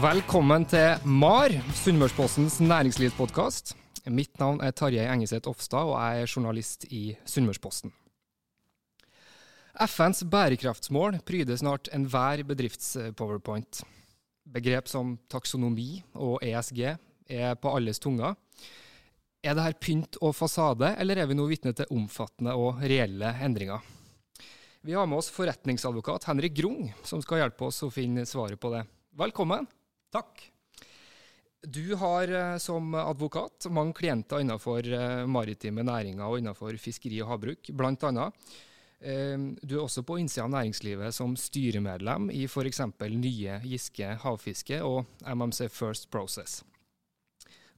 Velkommen til MAR, Sunnmørspostens næringslivspodkast. Mitt navn er Tarjei Engeseth Ofstad, og jeg er journalist i Sunnmørsposten. FNs bærekraftsmål pryder snart enhver bedrifts-powerpoint. Begrep som taksonomi og ESG er på alles tunger. Er det her pynt og fasade, eller er vi nå vitne til omfattende og reelle endringer? Vi har med oss forretningsadvokat Henrik Grung, som skal hjelpe oss å finne svaret på det. Velkommen. Takk. Du har eh, som advokat mange klienter innenfor eh, maritime næringer og innenfor fiskeri og havbruk, annet. Eh, du er også på innsida av næringslivet som styremedlem i f.eks. Nye Giske havfiske og MMC First Process.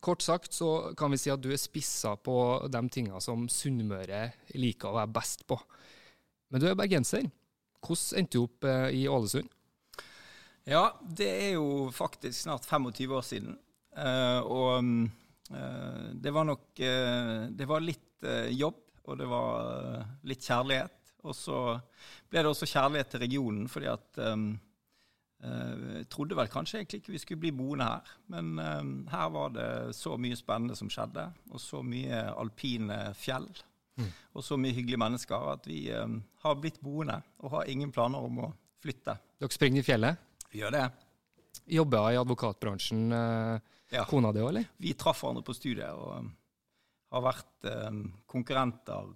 Kort sagt så kan vi si at du er spissa på de tinga som Sunnmøre liker å være best på. Men du er bergenser. Hvordan endte du opp i Ålesund? Ja, det er jo faktisk snart 25 år siden. Uh, og uh, det var nok uh, Det var litt jobb, og det var litt kjærlighet. Og så ble det også kjærlighet til regionen, fordi at um, Jeg trodde vel kanskje egentlig ikke vi skulle bli boende her, men um, her var det så mye spennende som skjedde, og så mye alpine fjell. Mm. Og så mye hyggelige mennesker at vi har blitt boende og har ingen planer om å flytte. Dere springer i fjellet? Vi gjør det. Jobber i advokatbransjen, eh, ja. kona di òg, eller? Vi traff hverandre på studiet og um, har vært um, konkurrenter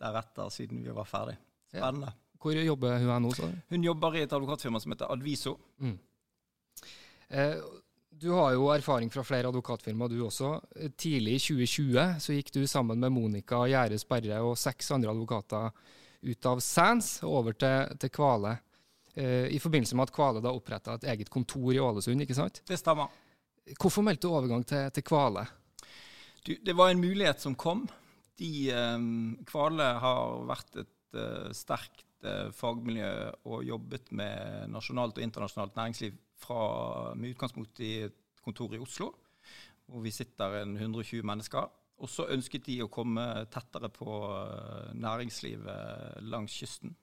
deretter siden vi var ferdig. Spennende. Ja. Hvor jobber hun nå? Så? Hun jobber i et advokatfirma som heter Adviso. Mm. Eh, du har jo erfaring fra flere advokatfirmaer, du også. Tidlig i 2020 så gikk du sammen med Monica Gjære Sperre og seks andre advokater ut av Sands over til, til Kvale. Eh, i forbindelse med at Kvale da oppretta et eget kontor i Ålesund, ikke sant? Det stemmer. Hvorfor meldte du overgang til, til Kvale? Du, det var en mulighet som kom. De, um, Kvale har vært et uh, sterkt uh, fagmiljø og jobbet med nasjonalt og internasjonalt næringsliv fra, med utgangspunkt i et kontor i Oslo, hvor vi sitter en 120 mennesker. Og så ønsket de å komme tettere på næringslivet langs kysten.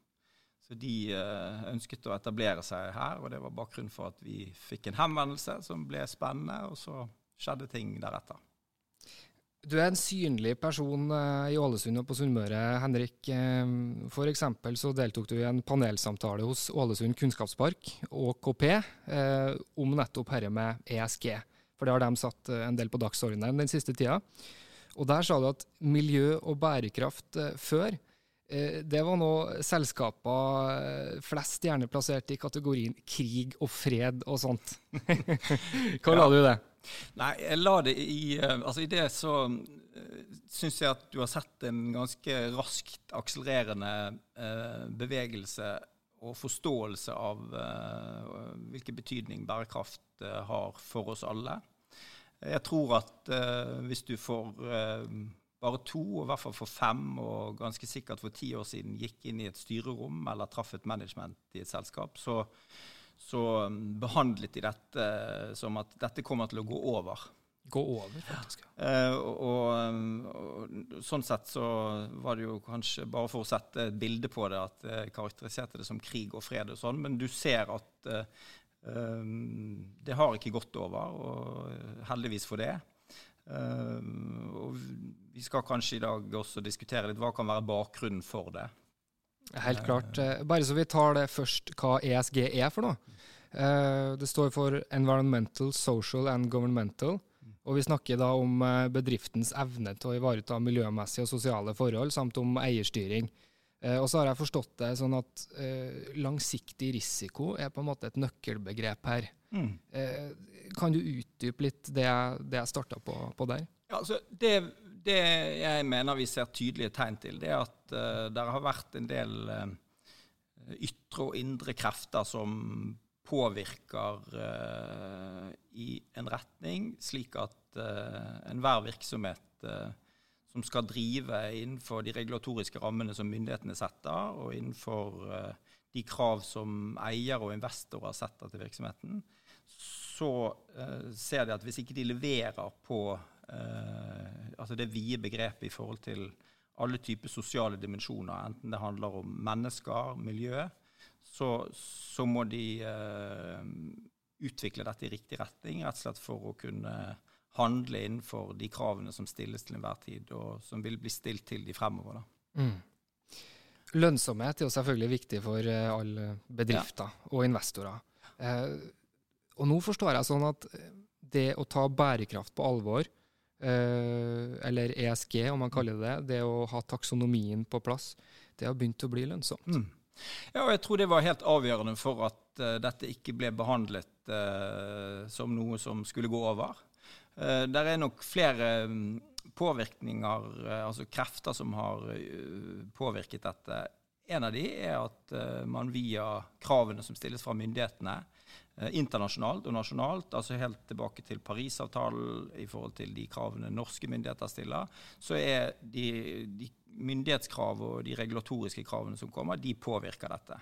Så de eh, ønsket å etablere seg her, og det var bakgrunnen for at vi fikk en henvendelse som ble spennende, og så skjedde ting deretter. Du er en synlig person eh, i Ålesund og på Sunnmøre, Henrik. F.eks. for eksempel så deltok du i en panelsamtale hos Ålesund kunnskapspark, ÅKP, om nettopp dette med ESG. For det har de satt en del på dagsordenen den siste tida. Og der sa du at miljø og bærekraft før Eh, det var nå selskaper eh, flest gjerne plassert i kategorien krig og fred og sånt. Hva la du i det? Nei, jeg la det i eh, Altså i det så syns jeg at du har sett en ganske raskt akselererende bevegelse og forståelse av hvilken betydning bærekraft har for oss alle. Jeg tror at hvis du får bare to, og i hvert fall for fem, og ganske sikkert for ti år siden gikk inn i et styrerom eller traff et management i et selskap, så, så um, behandlet de dette som at dette kommer til å gå over. Gå over, faktisk. Ja. Uh, og, og, og, sånn sett så var det jo kanskje, bare for å sette et bilde på det, at jeg karakteriserte det som krig og fred og sånn, men du ser at uh, Det har ikke gått over, og heldigvis for det. Og vi skal kanskje i dag også diskutere litt hva kan være bakgrunnen for det. Helt klart. Bare så vi tar det først, hva ESG er for noe. Det står for Environmental, Social and Governmental. Og vi snakker da om bedriftens evne til å ivareta miljømessige og sosiale forhold, samt om eierstyring. Eh, og så har jeg forstått det sånn at eh, langsiktig risiko er på en måte et nøkkelbegrep her. Mm. Eh, kan du utdype litt det, det jeg starta på, på, der? Ja, altså det, det, jeg mener vi ser tydelige tegn til, det er at uh, det har vært en del uh, ytre og indre krefter som påvirker uh, i en retning, slik at enhver virksomhet som skal drive innenfor de regulatoriske rammene som myndighetene setter, og innenfor uh, de krav som eier og investorer setter til virksomheten, så uh, ser de at hvis ikke de leverer på uh, altså det vide begrepet i forhold til alle typer sosiale dimensjoner, enten det handler om mennesker, miljø, så, så må de utvikle dette i riktig retning, rett og slett for å kunne handle innenfor de kravene som stilles til enhver tid, og som vil bli stilt til de fremover. Mm. Lønnsomhet er jo selvfølgelig viktig for uh, alle bedrifter ja. og investorer. Uh, og nå forstår jeg sånn at det å ta bærekraft på alvor, uh, eller ESG om man kaller det det, det å ha taksonomien på plass, det har begynt å bli lønnsomt. Mm. Ja, og jeg tror det var helt avgjørende for at dette ikke ble behandlet som noe som skulle gå over. Uh, der er nok flere um, påvirkninger, uh, altså krefter, som har uh, påvirket dette. En av de er at man via kravene som stilles fra myndighetene, internasjonalt og nasjonalt, altså helt tilbake til Parisavtalen i forhold til de kravene norske myndigheter stiller, så er de, de myndighetskrav og de regulatoriske kravene som kommer, de påvirker dette.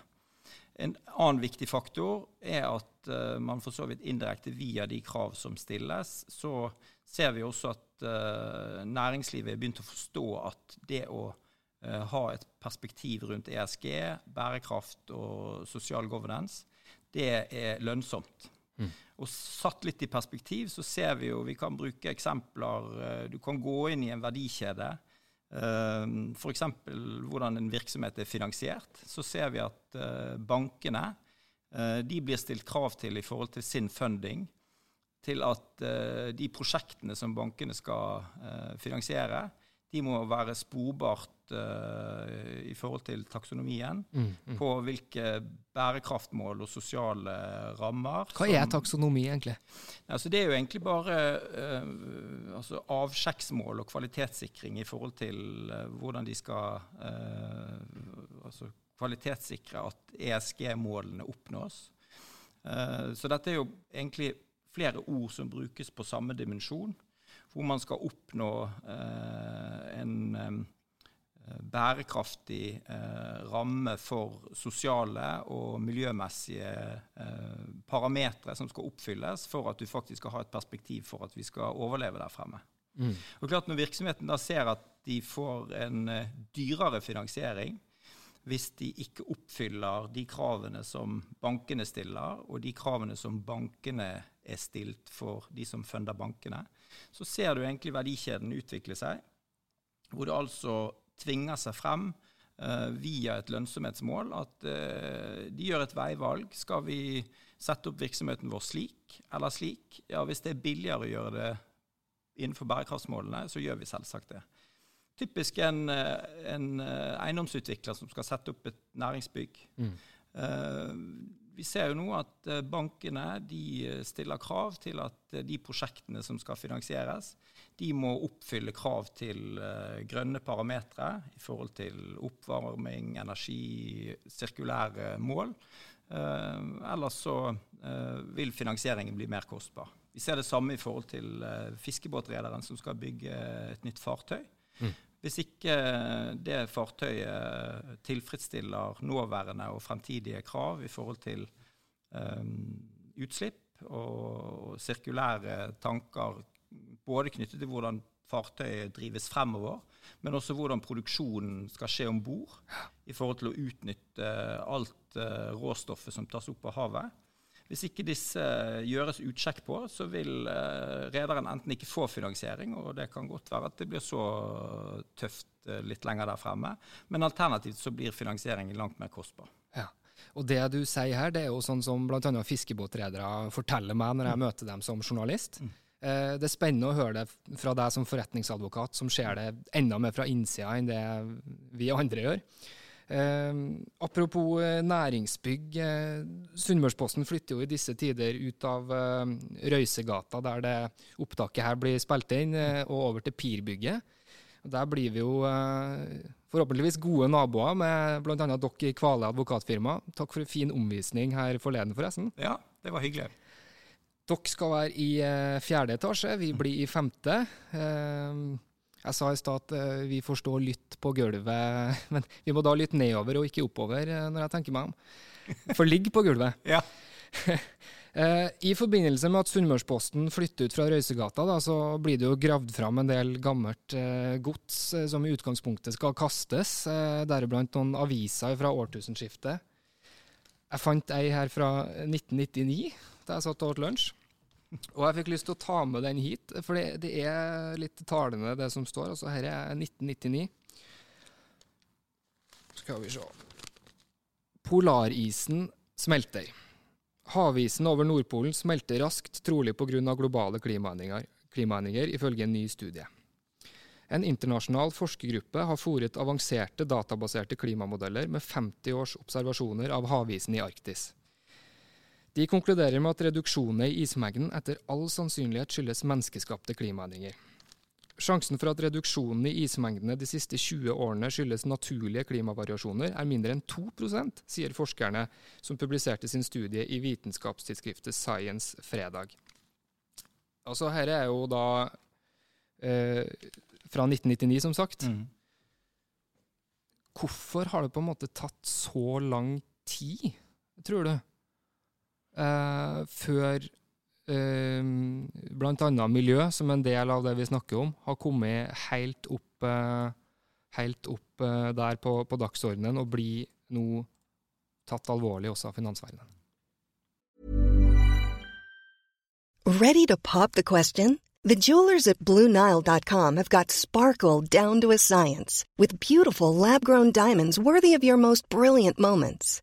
En annen viktig faktor er at uh, man for så vidt indirekte via de krav som stilles, så ser vi også at uh, næringslivet er begynt å forstå at det å uh, ha et perspektiv rundt ESG, bærekraft og sosial governance, det er lønnsomt. Mm. Og satt litt i perspektiv så ser vi jo, vi kan bruke eksempler Du kan gå inn i en verdikjede Uh, F.eks. hvordan en virksomhet er finansiert. Så ser vi at uh, bankene de blir stilt krav til i forhold til sin funding. Til at de prosjektene som bankene skal finansiere, de må være sporbart uh, i forhold til taksonomien mm, mm. på hvilke bærekraftmål og sosiale rammer. Hva er taksonomi, egentlig? Altså, det er jo egentlig bare uh, altså avsjekksmål og kvalitetssikring i forhold til uh, hvordan de skal altså kvalitetssikre at ESG-målene oppnås. så dette er jo egentlig flere ord som brukes på samme dimensjon hvor man skal oppnå eh, en Eh, bærekraftig eh, ramme for sosiale og miljømessige parametere som skal oppfylles for at du faktisk skal ha et perspektiv for at vi skal overleve der fremme. Mm. Og klart Når virksomheten da ser at de får en dyrere finansiering hvis de ikke oppfyller de kravene som bankene stiller, og de kravene som bankene er stilt for de som funder bankene, så ser du egentlig verdikjeden utvikle seg, hvor det altså tvinger seg frem uh, via et lønnsomhetsmål. At uh, de gjør et veivalg. Skal vi sette opp virksomheten vår slik eller slik? Ja, hvis det er billigere å gjøre det innenfor bærekraftsmålene, så gjør vi selvsagt det. Typisk en, eh, en eiendomsutvikler som skal sette opp et næringsbygg. Mm. Uh, vi ser jo nå at eh, bankene de stiller krav til at eh, de prosjektene som skal finansieres, de må oppfylle krav til grønne parametere i forhold til oppvarming, energi, sirkulære mål. Ellers så vil finansieringen bli mer kostbar. Vi ser det samme i forhold til fiskebåtrederen som skal bygge et nytt fartøy. Mm. Hvis ikke det fartøyet tilfredsstiller nåværende og fremtidige krav i forhold til um, utslipp og sirkulære tanker, både knyttet til hvordan fartøyet drives fremover, men også hvordan produksjonen skal skje om bord i forhold til å utnytte alt uh, råstoffet som tas opp av havet, Hvis ikke disse gjøres utsjekk på, så vil uh, rederen enten ikke få finansiering, og det kan godt være at det blir så tøft uh, litt lenger der fremme, men alternativt så blir finansieringen langt mer kostbar. Ja. Og det du sier her, det er jo sånn som bl.a. fiskebåtredere forteller meg når jeg mm. møter dem som journalist. Mm. Eh, det er spennende å høre det fra deg som forretningsadvokat, som ser det enda mer fra innsida enn det vi andre gjør. Eh, apropos eh, næringsbygg. Eh, Sunnmørsposten flytter jo i disse tider ut av eh, Røysegata, der det opptaket her blir spilt inn, eh, og over til Pirbygget. Der blir vi jo forhåpentligvis gode naboer med bl.a. dere i Kvale advokatfirma. Takk for en fin omvisning her forleden, forresten. Ja, det var hyggelig. Dere skal være i eh, fjerde etasje, vi blir i femte. Eh, jeg sa i stad at eh, vi får stå lytt på gulvet, men vi må da lytte nedover og ikke oppover, eh, når jeg tenker meg om. For ligg på gulvet. ja. Eh, I forbindelse med at Sunnmørsposten flytter ut fra Røysegata, da, så blir det jo gravd fram en del gammelt eh, gods som i utgangspunktet skal kastes, eh, deriblant noen aviser fra årtusenskiftet. Jeg fant ei her fra 1999 da jeg satt og åt lunsj. Og jeg fikk lyst til å ta med den hit, for det, det er litt talende, det som står. Altså, her er 1999. Skal vi se Polarisen smelter. Havisen over Nordpolen smelter raskt, trolig pga. globale klimaendringer, klimaendringer, ifølge en ny studie. En internasjonal forskergruppe har fòret avanserte databaserte klimamodeller med 50 års observasjoner av havisen i Arktis. De konkluderer med at reduksjonene i ismengden etter all sannsynlighet skyldes menneskeskapte klimaendringer. Sjansen for at reduksjonen i ismengdene de siste 20 årene skyldes naturlige klimavariasjoner, er mindre enn 2% sier forskerne som publiserte sin studie i vitenskapstidsskriftet Science fredag. Altså, her er jo da eh, fra 1999, som sagt. Mm. Hvorfor har det på en måte tatt så lang tid, tror du? Eh, før eh, bl.a. miljø, som en del av det vi snakker om, har kommet helt opp, eh, helt opp eh, der på, på dagsordenen og blir nå tatt alvorlig også av finansverdenen. Ready to pop the question? The jewelers at BlueNile.com have got sparkle down to a science with beautiful lab-grown diamonds worthy of your most brilliant moments.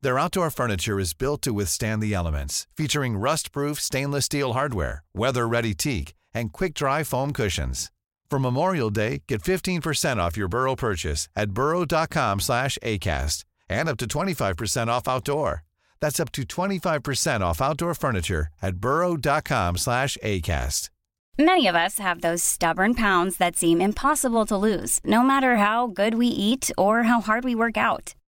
Their outdoor furniture is built to withstand the elements, featuring rust-proof stainless steel hardware, weather-ready teak, and quick-dry foam cushions. For Memorial Day, get 15% off your Burrow purchase at burrow.com slash ACAST and up to 25% off outdoor. That's up to 25% off outdoor furniture at burrow.com slash ACAST. Many of us have those stubborn pounds that seem impossible to lose, no matter how good we eat or how hard we work out.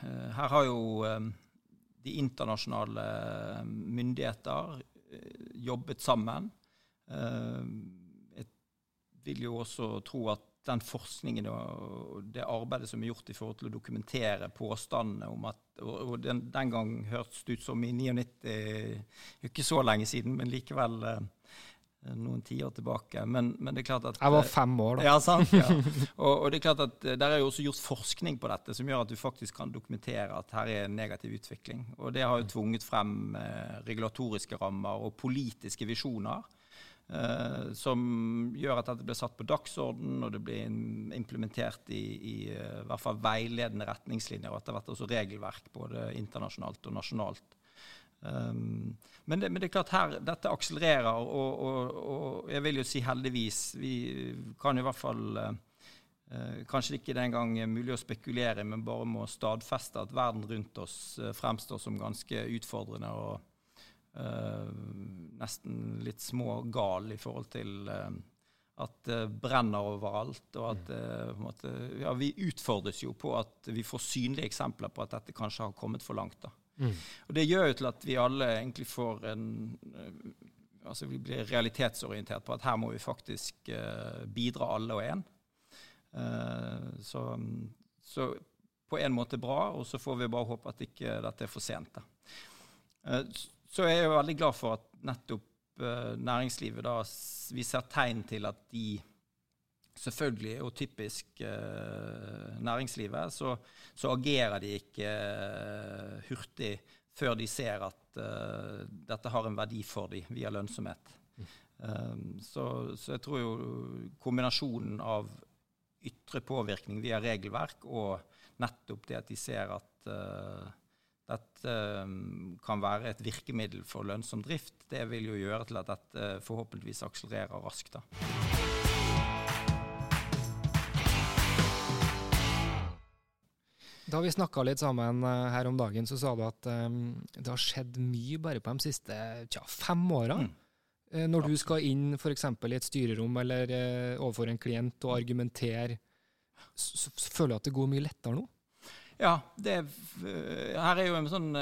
her har jo eh, de internasjonale eh, myndigheter jobbet sammen. Jeg vil jo også tro at den forskningen og det arbeidet som er gjort i forhold til å dokumentere påstandene om at Og den, den gang hørtes det ut som i 99, ikke så lenge siden, men likevel Eh, noen tiår tilbake. Men, men, det er klart at Jeg var fem år, da. Ja, sant? Ja. Og, og, det er klart at eh, der er jo også gjort forskning på dette som gjør at du faktisk kan dokumentere at her er en negativ utvikling. Og det har jo tvunget frem eh, regulatoriske rammer og politiske visjoner. Eh, som gjør at dette blir satt på dagsorden, og det blir implementert i, i, i hvert fall veiledende retningslinjer, og etter hvert også regelverk både internasjonalt og nasjonalt Um, men, det, men, det, er klart her, dette akselererer, og, og, og, jeg vil jo si heldigvis. Vi kan i hvert fall uh, Kanskje ikke den gang mulig å spekulere, men bare må stadfeste at verden rundt oss uh, fremstår som ganske utfordrende og uh, nesten litt smågal i forhold til at det brenner overalt. og at måte, ja, Vi utfordres jo på at vi får synlige eksempler på at dette kanskje har kommet for langt. da. Mm. Og Det gjør jo til at vi alle egentlig får en eh, Altså vi blir realitetsorientert på at her må vi faktisk uh, bidra alle og én. Uh, så, så, på en måte bra, og så får vi bare håpe at ikke dette er for sent. Uh, så er jeg veldig glad for at nettopp næringslivet da vi ser tegn til at de selvfølgelig, og typisk eh, næringslivet, så, så, agerer de ikke eh, hurtig før de ser at eh, dette har en verdi for dem via lønnsomhet. Mm. Så, så, jeg tror jo kombinasjonen av ytre påvirkning via regelverk og nettopp det at de ser at uh, dette um, kan være et virkemiddel for lønnsom drift, det vil jo gjøre til at dette forhåpentligvis akselererer raskt. da. Da vi snakka litt sammen uh, her om dagen, så sa du at um, det har skjedd mye bare på de siste tja, fem åra. Mm. Uh, når du skal inn f.eks. i et styrerom eller uh, overfor en klient og argumentere, så, så, føler jeg at det går mye lettere nå? Ja, det, her er jo en sånn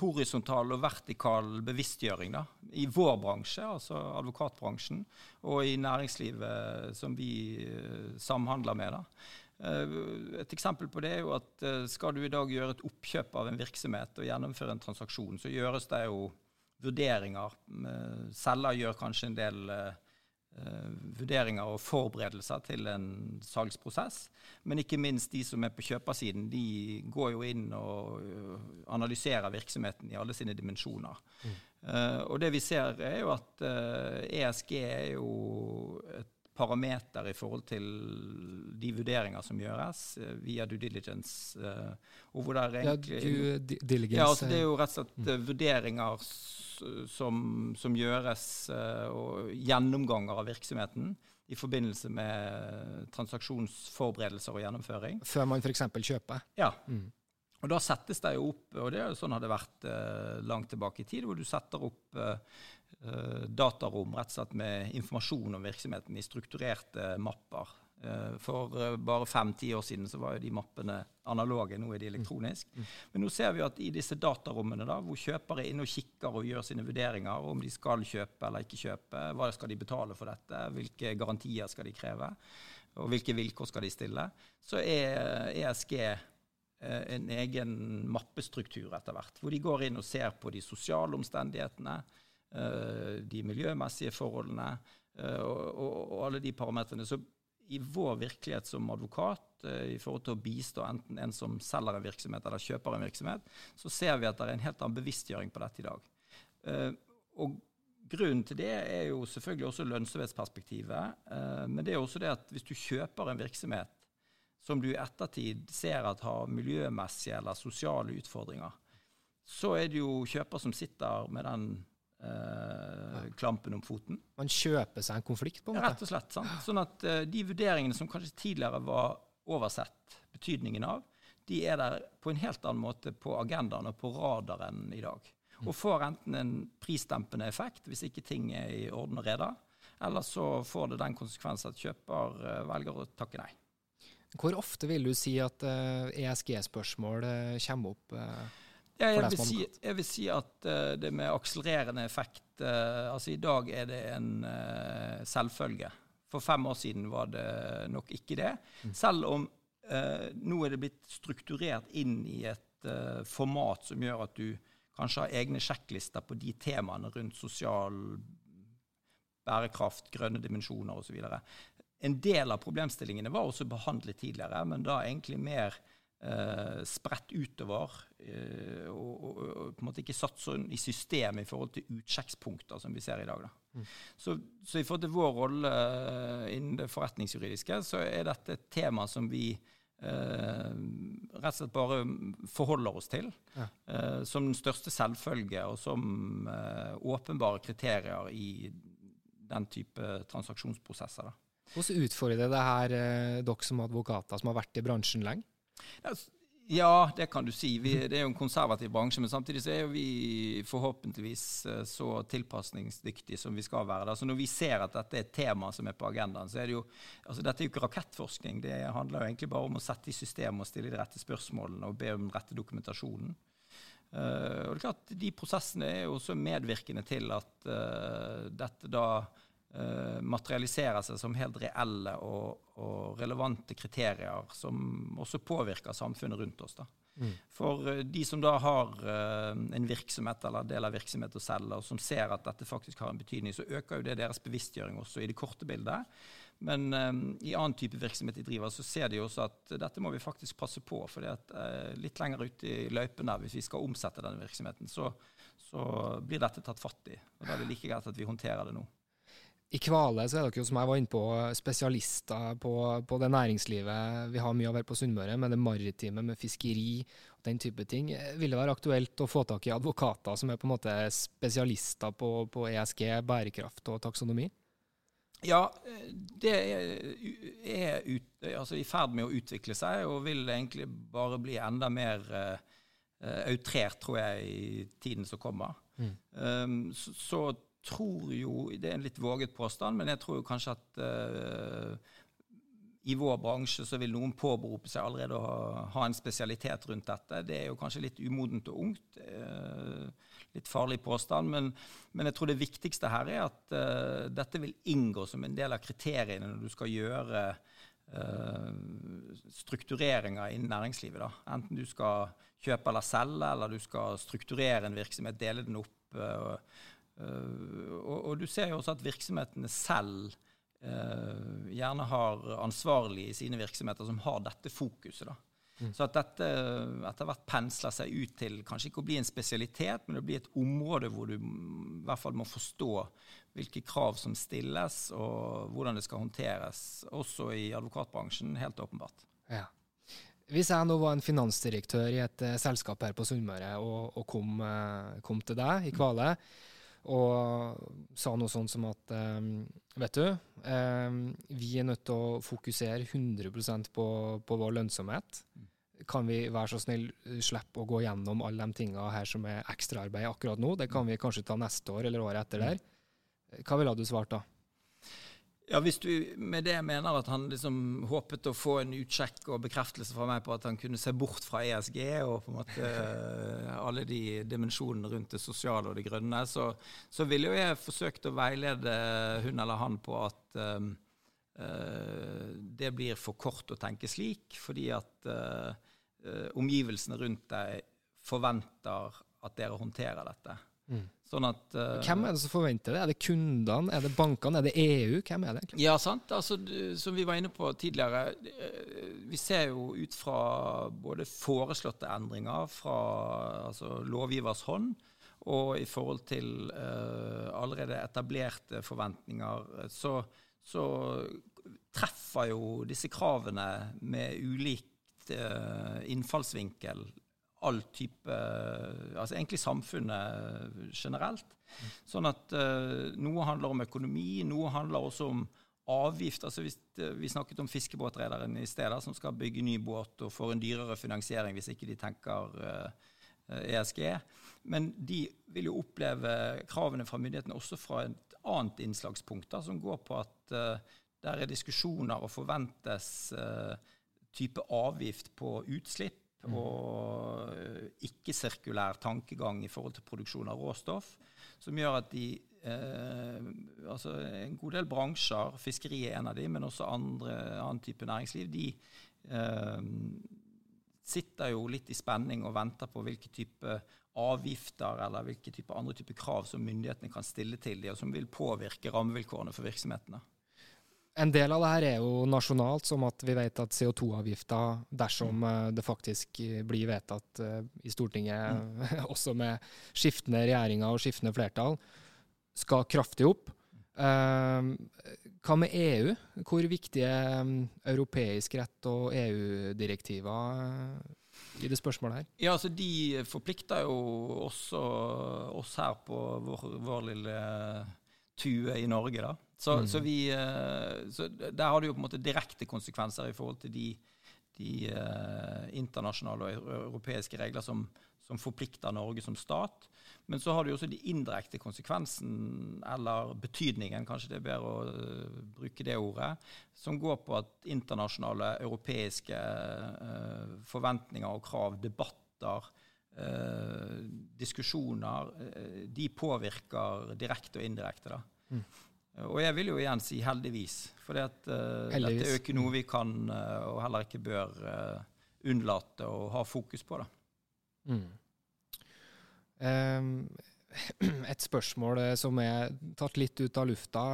horisontal og vertikal bevisstgjøring da, i vår bransje, altså advokatbransjen, og i næringslivet som vi samhandler med. da. Eh, et eksempel på det er jo at eh, skal du i dag gjøre et oppkjøp av en virksomhet og gjennomføre en transaksjon, så gjøres det jo vurderinger. Eh, selger gjør kanskje en del vurderinger og forberedelser til en salgsprosess. Men ikke minst de som er på kjøpersiden, de går jo inn og analyserer virksomheten i alle sine dimensjoner. Mm. og det vi ser, er jo at ESG e er jo et parameter i forhold til de vurderinger som gjøres uh, via due diligence. Uh, og hvor det er egentlig, ja, due diligence. Ja, altså det er jo rett og slett mm. vurderinger som, som gjøres, og gjennomganger av virksomheten i forbindelse med transaksjonsforberedelser og gjennomføring. Før man f.eks. kjøper? Ja. Mm. Og Da settes det jo opp, og det er jo sånn har det vært eh, langt tilbake i tid, hvor du setter opp eh, Eh, datarom rett og slett med informasjon om virksomheten i strukturerte mapper. Eh, for eh, bare fem-ti år siden så var jo de mappene analoge, nå er de elektroniske. Mm. Mm. Men nå ser vi at i disse datarommene, da, hvor kjøpere er inne og kikker og gjør sine vurderinger om de skal kjøpe eller ikke kjøpe, hva skal de betale for dette, hvilke garantier skal de kreve, og hvilke vilkår skal de stille, så er ESG en egen mappestruktur etter hvert, hvor de går inn og ser på de sosiale omstendighetene, Eh, de miljømessige forholdene eh, og, og, og alle de parametrene. Så i vår virkelighet som advokat, eh, i forhold til å bistå enten en som selger en virksomhet eller kjøper en virksomhet, så ser vi at det er en helt annen bevisstgjøring på dette i dag. Og Grunnen til det er jo selvfølgelig også lønnsomhetsperspektivet. Men det er også det at hvis du kjøper en virksomhet som du i ettertid ser at har miljømessige eller sosiale utfordringer, så er det jo kjøper som sitter med den eh, klampen om foten. Man kjøper seg en konflikt, på en måte? Ja, rett og slett. Sant? Sånn at eh, de vurderingene som kanskje tidligere var oversett betydningen av, de er der på en helt annen måte på agendaen og på radaren i dag. Mm. Og får enten en prisdempende effekt hvis ikke ting er i orden og rede, eller så får det den konsekvens at kjøper eh, velger å takke nei. Hvor ofte vil du si at uh, eh, ESG-spørsmål uh, kommer opp? Ja, jeg, vil si, jeg, vil si, at uh, det med akselererende effekt uh, altså I dag er det en uh, selvfølge. For fem år siden var det nok ikke det. Mm. Selv om nå er det blitt strukturert inn i et format som gjør at du kanskje har egne sjekklister på de temaene rundt sosial bærekraft, grønne dimensjoner osv. En del av problemstillingene var også behandlet tidligere, men da egentlig mer Uh, spredt utover uh, og, og, og, på en måte ikke satt sånn i system i forhold til utsjekkspunkter som vi ser i dag. Mm. Så, så, i forhold til vår rolle uh, innen det forretningsjuridiske, så er dette et tema som vi rett og slett bare forholder oss til. Ja. Som den største selvfølge, og som åpenbare kriterier i den type transaksjonsprosesser. Da. Hvordan utfordrer det her dere som advokater som har vært i bransjen lenge? Ja, det kan du si. Vi, det er jo en konservativ bransje, men samtidig så er jo vi forhåpentligvis eh, så tilpasningsdyktige som vi skal være. Altså når vi ser at dette er et tema som er på agendaen, så er det jo altså Dette er jo ikke rakettforskning. Det handler jo egentlig bare om å sette i system og stille de rette spørsmålene og be om den rette dokumentasjonen. Uh, og det er klart, De prosessene er jo også medvirkende til at uh, dette da uh, materialiserer seg som helt reelle og, og, relevante kriterier som også påvirker samfunnet rundt oss. Mm. For uh, de som da har uh, en virksomhet eller del av virksomhet å selge, og som ser at dette faktisk har en betydning, så øker jo det deres bevisstgjøring også i det korte bildet. Men um, i annen type virksomhet de driver, så ser de også at dette må vi faktisk passe på. For litt lenger ute i løypen der, hvis vi skal omsette denne virksomheten, så, så blir dette tatt fatt i. Og Da er det like greit at vi håndterer det nå. I Kvale så er dere jo, som jeg var inne på, spesialister på, på, det næringslivet vi har mye av her på Sunnmøre, med det maritime, med fiskeri og den type ting. Vil det være aktuelt å få tak i advokater som er på en måte spesialister på, på ESG, bærekraft og taksonomi? Ja, det er, ut, altså i ferd med å utvikle seg, og vil egentlig bare bli enda mer uh, outrert, tror jeg, i tiden som kommer. Mm. Um, så, så tror jo Det er en litt våget påstand, men jeg tror jo kanskje at uh, i vår bransje så vil noen påberope seg allerede å ha, ha, en spesialitet rundt dette. Det er jo kanskje litt umodent og ungt. Uh, litt farlig påstand. Men, men, jeg tror det viktigste her er at uh, dette vil inngå som en del av kriteriene når du skal gjøre struktureringer innen næringslivet. Da. Enten du skal kjøpe eller selge, eller du skal strukturere en virksomhet, dele den opp. Eh, og, og, du ser jo også at virksomhetene selv uh, gjerne har ansvarlige i sine virksomheter som har dette fokuset. da. Mm. Så at dette etter hvert pensler seg ut til kanskje ikke å bli en spesialitet, men å bli et område hvor du i hvert fall må forstå hvilke krav som stilles, og hvordan det skal håndteres, også i advokatbransjen, helt åpenbart. Ja. Hvis jeg nå var en finansdirektør i et uh, selskap her på Sunnmøre og, og kom, uh, kom, til deg i Kvale, mm og sa noe sånt som at um, Vet du, um, vi er nødt til å fokusere 100 på, på vår lønnsomhet. Kan vi være så snill slippe å gå gjennom alle de tinga her som er ekstraarbeid akkurat nå? Det kan vi kanskje ta neste år eller året etter der. Hva ville du svart da? Ja, Hvis du med det mener at han liksom håpet å få en utsjekk og bekreftelse fra meg på at han kunne se bort fra ESG og på en måte eh, alle de dimensjonene rundt det sosiale og det grønne, så, så ville jo jeg forsøkt å veilede hun eller han på at um, uh, det blir for kort å tenke slik, fordi at uh, omgivelsene rundt deg forventer at dere håndterer dette. Mm. Sånn at, uh, Hvem er det som forventer det? Er det kundene, er det bankene, er det EU? Hvem er det egentlig? Ja, sant. Altså, som vi var inne på tidligere, eh, vi ser jo ut fra både foreslåtte endringer fra altså, lovgivers hånd, og i forhold til uh, allerede etablerte forventninger, så, så, treffer jo disse kravene med ulikt uh, innfallsvinkel all type Altså egentlig samfunnet generelt. Sånn at uh, noe handler om økonomi, noe handler også om avgift. Altså hvis, uh, vi snakket om fiskebåtrederen i stedet, som skal bygge ny båt og får en dyrere finansiering hvis ikke de tenker uh, eh, ESG. Men de vil jo oppleve kravene fra myndighetene også fra et annet innslagspunkt, da, som går på at der er diskusjoner og forventes type avgift på utslipp. Og eh, ikke-sirkulær tankegang i forhold til produksjon av råstoff, som gjør at de eh, altså En god del bransjer, fiskeri er en av de, men også andre, annen type næringsliv, de eh, sitter jo litt i spenning og venter på hvilke type avgifter eller hvilke type andre type krav som myndighetene kan stille til dem, og som vil påvirke rammevilkårene for virksomhetene. En del av det her er jo nasjonalt, som at vi vet at CO2-avgifta, dersom mm. det faktisk blir vedtatt uh, i Stortinget, mm. også med skiftende regjeringer og skiftende flertall, skal kraftig opp. Uh, hva med EU? Hvor viktig er um, europeisk rett og EU-direktiver i det spørsmålet her? Ja, altså De forplikter jo også oss her på vår, vår lille tue i Norge. da. Så, mm. så, vi, eh, så, der har det jo på en måte direkte konsekvenser i forhold til de, de uh, internasjonale og europeiske regler som, som, forplikter Norge som stat. Men så har jo også de indirekte konsekvensen, eller betydningen, kanskje det er bedre å uh, bruke det ordet, som går på at internasjonale europeiske uh, forventninger og krav, debatter, diskusjoner, de påvirker direkte og indirekte. da. Mm. Og jeg vil jo igjen si heldigvis, for uh, dette er jo ikke noe vi kan, uh, og heller ikke bør, uh, unnlate å ha fokus på. da. Mm. Um, et spørsmål som er tatt litt ut av lufta.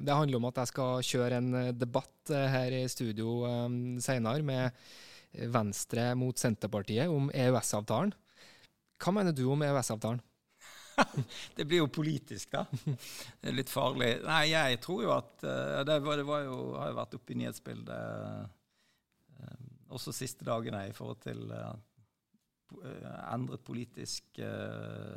Det handler om at jeg skal kjøre en debatt her i studio um, senere med Venstre mot Senterpartiet om EØS-avtalen. Hva mener du om EØS-avtalen? det blir jo politisk, da. Det er litt farlig. Nei, jeg tror jo at uh, det, var, det var jo, har jo vært oppe i nyhetsbildet uh, også siste dagene i forhold til uh, endret politisk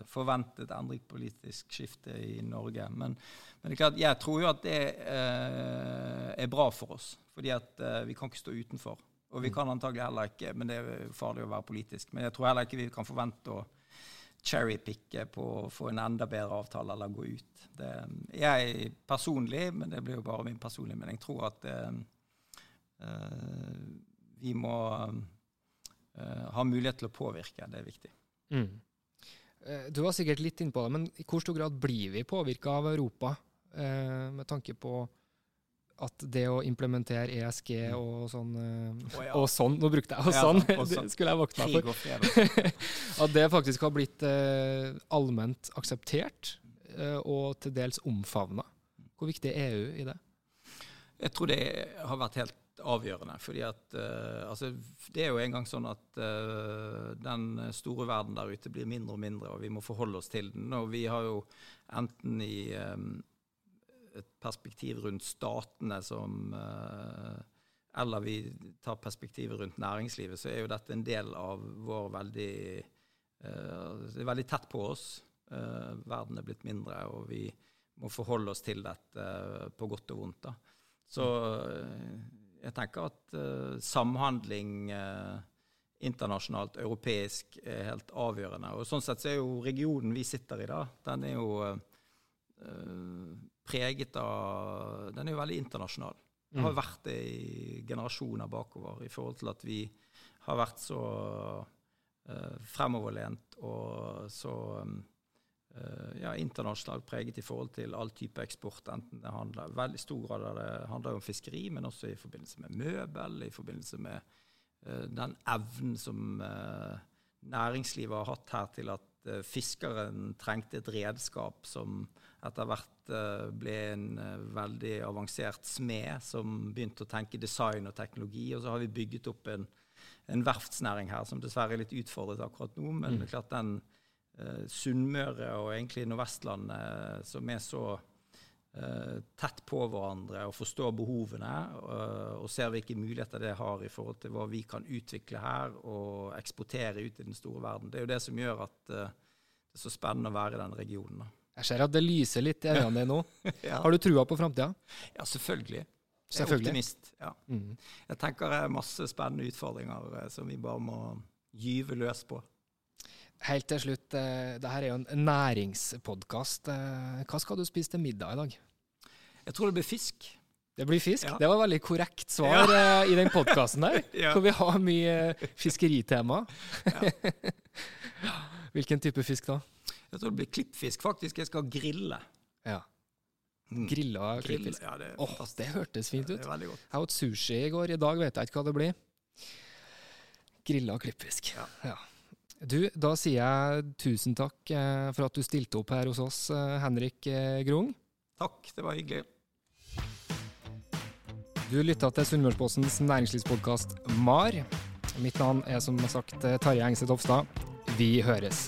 Forventet endret politisk skifte i Norge. Men, men, det klart, jeg tror jo at det er bra for oss. Fordi at vi kan ikke stå utenfor. Og vi mm. kan antagelig heller ikke, men det er farlig å være politisk. Men jeg tror heller ikke vi kan forvente å cherrypicke på å få en enda bedre avtale eller gå ut. Det, jeg personlig, men det blir jo bare min personlige mening, tror at uh, vi må uh, ha mulighet til å påvirke. Det er viktig. Mm. Du var sikkert litt innpå det, men i hvor stor grad blir vi påvirka av Europa med tanke på at det å implementere ESG mm. og sånn oh, ja. Og sånn, nå brukte jeg og sånn, ja, det skulle jeg våkna for. at det faktisk har blitt eh, allment akseptert eh, og til dels omfavna. Hvor viktig er EU i det? Jeg tror det har vært helt avgjørende. fordi at uh, altså, Det er jo engang sånn at uh, den store verden der ute blir mindre og mindre, og vi må forholde oss til den. Og vi har jo enten i um, et perspektiv rundt statene som eh, Eller vi tar perspektivet rundt næringslivet, så er jo dette en del av vår veldig eh, Det er veldig tett på oss. Eh, verden er blitt mindre, og vi må forholde oss til dette på godt og vondt. da. Så jeg tenker at samhandling internasjonalt, europeisk, er helt avgjørende. Og Sånn sett så er jo regionen vi sitter i da, den er jo preget av Den er jo veldig internasjonal. Det har mm. vært det i generasjoner bakover i forhold til at vi har vært så uh, fremoverlent og så um, uh, ja, internasjonalt preget i forhold til all type eksport. Enten det handler veldig stor grad av det handler om fiskeri, men også i forbindelse med møbel, i forbindelse med uh, den evnen som næringslivet har hatt her til at fiskeren trengte et redskap som etter hvert eh, ble en eh, veldig avansert smed som begynte å tenke design og teknologi. Og så har vi bygget opp en, en verftsnæring her som dessverre er litt utfordret akkurat nå. Men mm. klart den uh, Sunnmøre og egentlig Nordvestlandet som er så tett på hverandre og forstår behovene uh, og ser hvilke muligheter det har i forhold til hva vi kan utvikle her og eksportere ut i den store verden. Det er jo det som gjør at det er så spennende å være i den regionen. Jeg ser at det lyser litt i øynene dine nå. ja. Har du trua på framtida? Ja, selvfølgelig. Jeg er optimist. Ja. Mm. Jeg tenker det er masse spennende utfordringer eh, som vi bare må gyve løs på. Helt til slutt, uh, det her er jo en næringspodkast. Uh, hva skal du spise til middag i dag? Jeg tror det blir fisk. Det blir fisk? Ja. Det var et veldig korrekt svar ja. uh, i den podkasten der, ja. hvor vi har mye fiskeritema. Hvilken type fisk da? Jeg tror det blir klippfisk, faktisk. Jeg skal grille. Ja. Mm. Grilla klippfisk. Ja, det, oh, det hørtes fint ut. Det er veldig godt. Jeg åt sushi i går. I dag vet jeg ikke hva det blir. Grilla klippfisk. Ja. Du, da sier jeg tusen takk eh, for at du stilte opp her hos oss, eh, Henrik eh, Grung. Takk, det var hyggelig. Du lytta til Sunnmørspossens næringslivspodkast MAR. Mitt navn er som sagt Tarjei Engseth Hofstad. Vi høres.